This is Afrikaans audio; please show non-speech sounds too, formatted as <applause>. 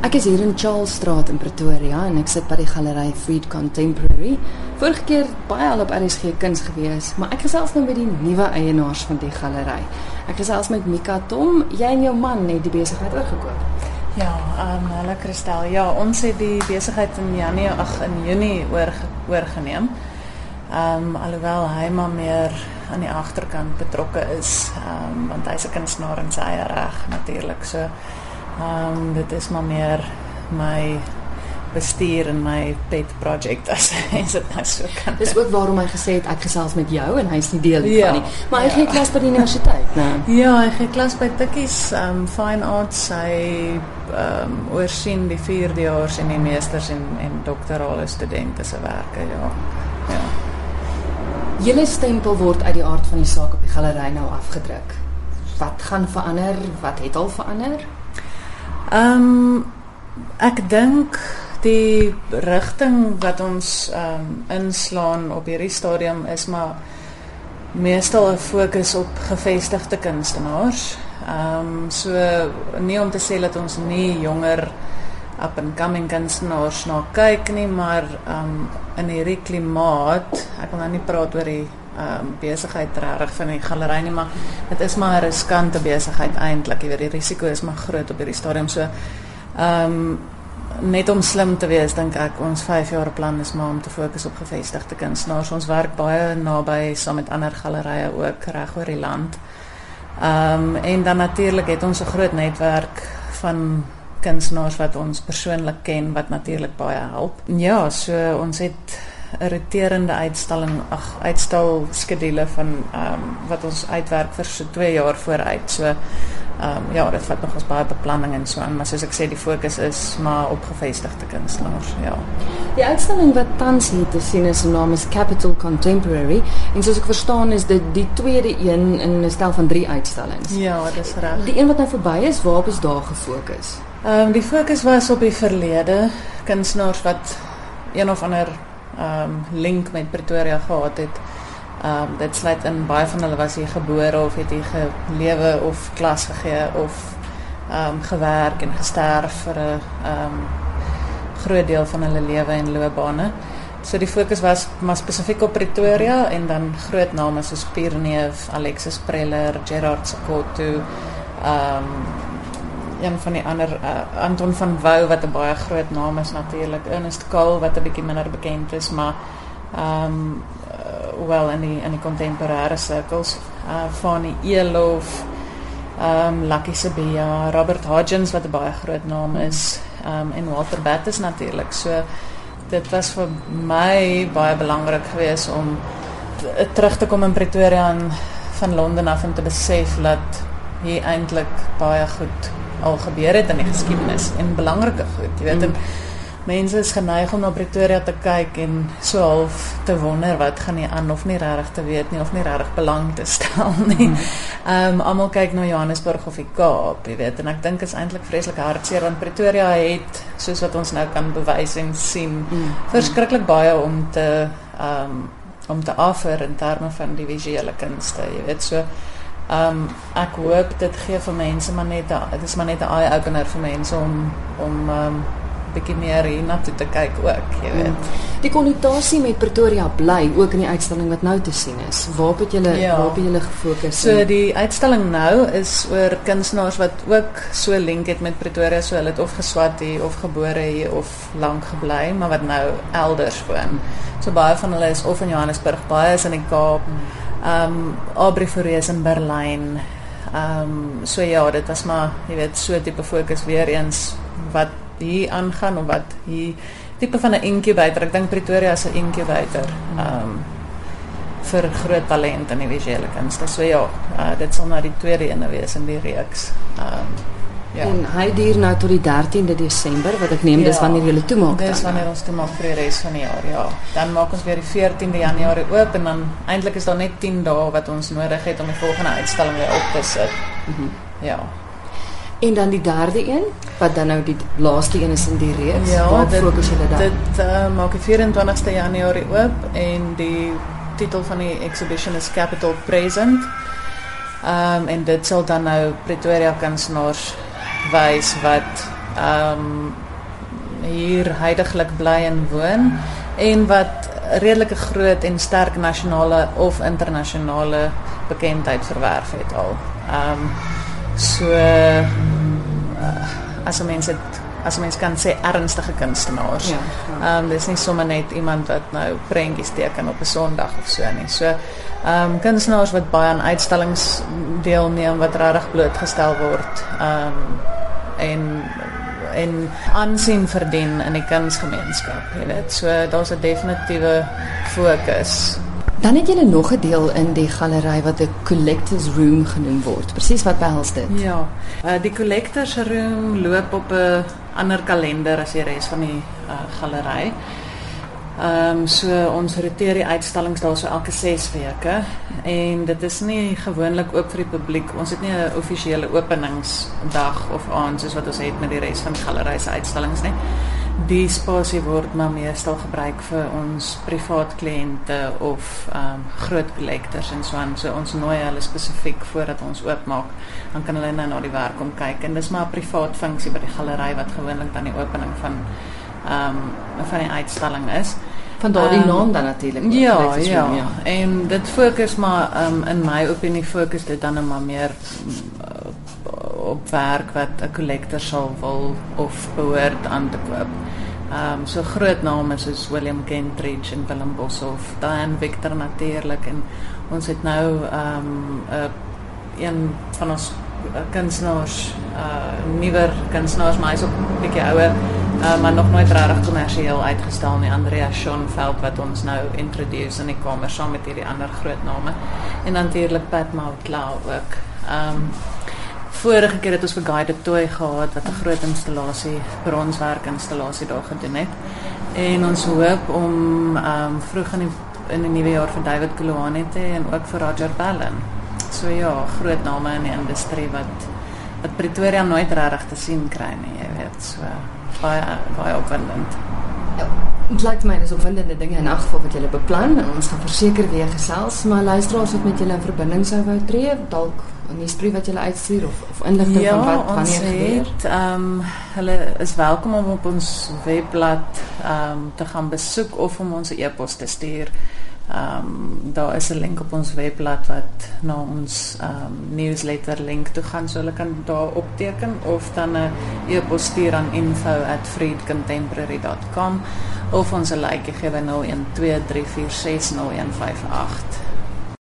Ek is hier in Charlesstraat in Pretoria en ek sit by die galery Freed Contemporary. Vorige keer baie al op RSG Kuns gewees, maar ek gesels nou met die nuwe eienaars van die galery. Ek gesels met Mika Tom. Jy en jou man het die besigheid oorgekoop. Ja, ehm um, hallo Christel. Ja, ons het die besigheid in Januarie, ag in Junie oor oorgeneem. Ehm um, alhoewel hy maar meer aan die agterkant betrokke is, ehm um, want hy's 'n kunstenaar in sy eie reg natuurlik. So ehm um, dit is maar meer my bestuur en my pet project as <laughs> is dit nou so kan. Dis ook waarom hy gesê het ek gesels met jou en hy's nie deel Ja, van nie. Maar hy ja. gee klas by die universiteit, né? Ja, hy gee klas by Tikkies, um, fine arts. Hy um, oorsien die 4dejaars en die meesters en en doktorale studente se werke, ja. Ja. Julle stempel word uit die aard van die saak op die galery nou afgedruk. Wat gaan verander? Wat het al verander? Ehm um, ek dink die rigting wat ons ehm um, inslaan op hierdie stadium is maar meestal 'n fokus op gevestigde kunstenaars. Ehm um, so nie om te sê dat ons nie jonger up and coming kunstenaars na kyk nie, maar ehm um, in hierdie klimaat, ek wil nou nie praat oor die um, besigheid reg van die galery nie, maar dit is maar 'n riskante besigheid eintlik. Jy weet die risiko is maar groot op hierdie stadium. So ehm um, net om slim te wees dink ek ons 5 jaar plan is maar om te fokus op gevestigde kunstenaars. Ons werk baie naby saam met ander gallerye ook reg oor die land. Ehm um, en dan natuurlik het ons 'n groot netwerk van kunstenaars wat ons persoonlik ken wat natuurlik baie help. Ja, so ons het 'n roterende uitstalling, ag uitstal skedule van ehm um, wat ons uitwerk vir so 2 jaar vooruit. So ehm um, ja, dit vat nog ons baie beplanning en so aan, maar soos ek sê die fokus is maar op gevestigde kunstenaars, ja. Die uitstalling wat tans hier te sien is, se naam is Capital Contemporary en soos ek verstaan is dit die tweede een in 'n stel van 3 uitstallings. Ja, dis reg. Die een wat nou verby is, waarop is daar gefokus? Ehm um, die fokus was op die verlede, kunstenaars wat een of ander um, link met Pretoria gehad het. Um, dit sluit in baie van hulle was hier gebore of het hier gelewe of klas gegee of um, gewerk en gesterf vir 'n um, groot deel van hulle lewe en loopbane. So die fokus was maar spesifiek op Pretoria en dan groot name soos Pierneef, Alexis Preller, Gerard Sekoto, ehm um, een van die ander uh, Anton van Wouw wat 'n baie groot naam is natuurlik. Ernest Cole wat 'n bietjie minder bekend is, maar ehm um, uh, wel in die in die kontemporêre sirkels, uh Fanny Elof, ehm um, Lucky Sabia, Robert Hodgins wat 'n baie groot naam is, ehm um, en Walter Battis natuurlik. So dit was vir my baie belangrik geweest om terug te kom in Pretoria en van Londen af en te besef dat hier eintlik baie goed al gebeur het in die geskiedenis en belangrike goed. Jy weet, mm. mense is geneig om na Pretoria te kyk en so half te wonder wat gaan nie aan of nie regtig te weet nie of nie regtig belang te stel <laughs> nie. Ehm um, almal kyk na Johannesburg of die Kaap, jy weet, en ek dink is eintlik vreeslik hartseer want Pretoria het soos wat ons nou kan bewys en sien, mm. verskriklik baie om te ehm um, om te offer in terme van die visuele kunste, jy weet, so Ehm um, ek hoop dit gee vir mense maar net dit is maar net 'n eye opener vir mense om om ehm um, bietjie meer hiernatoe te kyk ook, jy weet. Die konnotasie met Pretoria bly ook in die uitstalling wat nou te sien is. Waarop het julle Ja. waarop het julle gefokus? So die uitstalling nou is oor kunstenaars wat ook so link het met Pretoria, so hulle het of geswat hier of gebore hier of lank gebly, maar wat nou elders woon. So baie van hulle is of in Johannesburg, baie is in die Kaap. Ehm um, Aubrey Fourie is in Berlyn. Ehm um, so ja, dit was maar, jy weet, so tipe fokus weer eens wat hier aangaan of wat hier tipe van 'n incubator. Ek dink Pretoria is 'n incubator. Ehm um, vir groot talent in die visuele kunste. So ja, uh, dit sal nou die tweede ene wees in die reeks. Ehm um, ja. En hy duur nou tot die 13de Desember wat ek neem dis Ja. wanneer julle toemaak. Dis dan, wanneer ons toe maak vir die res van die jaar, ja. Dan maak ons weer die 14de Januarie oop en dan eintlik is daar net 10 dae wat ons nodig het om die volgende uitstalling weer op te sit. Mhm. Ja. En dan die derde een wat dan nou die laaste een is in die reeks. Ja, Waar dit- fokus julle dan? Dit uh, maak die 24ste Januarie oop en die titel van die exhibition is Capital Present. Ehm um, en dit sal dan nou Pretoria kunstenaars wys wat ehm um, hier heidaglik bly en woon en wat redelike groot en sterk nasionale of internasionale bekendheid verwerf het al. Ehm um, so uh, as mense dit as mens kan sê ernstige kunstenaars. Ja. Ehm ja. um, dis nie sommer net iemand wat nou prentjies teken op 'n Sondag of so nie. So ehm um, kunstenaars wat baie aan uitstallings deelneem wat regtig blootgestel word. Ehm um, en en aansien verdien in die kunsgemeenskap, jy weet. So daar's 'n definitiewe fokus Dan het jy nog 'n deel in die galery wat 'n collectors room genoem word. Presies wat behels dit? Ja. Uh, die collectors room loop op 'n ander kalender as die res van die uh, galery. Ehm um, so ons roteer die uitstallings daar so elke 6 weke en dit is nie gewoonlik oop vir die publiek. Ons het nie 'n offisiële openingsdag of aand soos wat ons het met die res van die galery se uitstallings nie die spasie word maar meestal gebruik vir ons privaat kliënte of ehm um, groot collectors en so aan. So ons nooi hulle spesifiek voordat ons oopmaak, dan kan hulle nou na die werk kom kyk en dis maar 'n privaat funksie by die galery wat gewoonlik dan die opening van ehm um, van die uitstalling is. Van daardie um, naam dan natuurlik. Ja, ja, ja. En dit fokus maar ehm um, in my opinie fokus dit dan nou maar meer op werk wat 'n collector sal wil of behoort aan te koop. Ehm um, so groot name soos William Kentridge en Willem Boshoff, Diane Victor natuurlik en ons het nou ehm um, 'n een van ons kunstenaars, uh nuwer kunstenaars, maar hy's ook 'n bietjie ouer, uh, maar nog nooit regtig kommersieel uitgestel nie, Andrea Schonfeld wat ons nou introduce in die kamer saam met hierdie ander groot name. En natuurlik Pat Mountlaw ook. Ehm um, vorige keer het ons vir Guided Toy gehad wat 'n groot installasie, bronswerk installasie daar gedoen het. En ons hoop om ehm um, vroeg in die in die nuwe jaar vir David Koloane te en ook vir Roger Bellen. So ja, groot name in die industrie wat wat Pretoria nooit regtig te sien kry nie, jy weet. So baie baie opwindend. Ja. Dit lyk my dis opwindende dinge in elk geval wat julle beplan. Ons gaan verseker weer gesels, maar luisteraars wat met julle in verbinding sou wou tree, dalk 'n nuusbrief wat jy uitstuur of of inligting ja, van wat wanneer gebeur? Ehm um, hulle is welkom om op ons webblad ehm um, te gaan besoek of om ons e-pos te stuur. Ehm um, daar is 'n link op ons webblad wat na ons ehm um, newsletter link toe gaan so hulle kan daar opteken of dan 'n e-pos stuur aan info@freedcontemporary.com of ons laaitjie gee by 0123460158.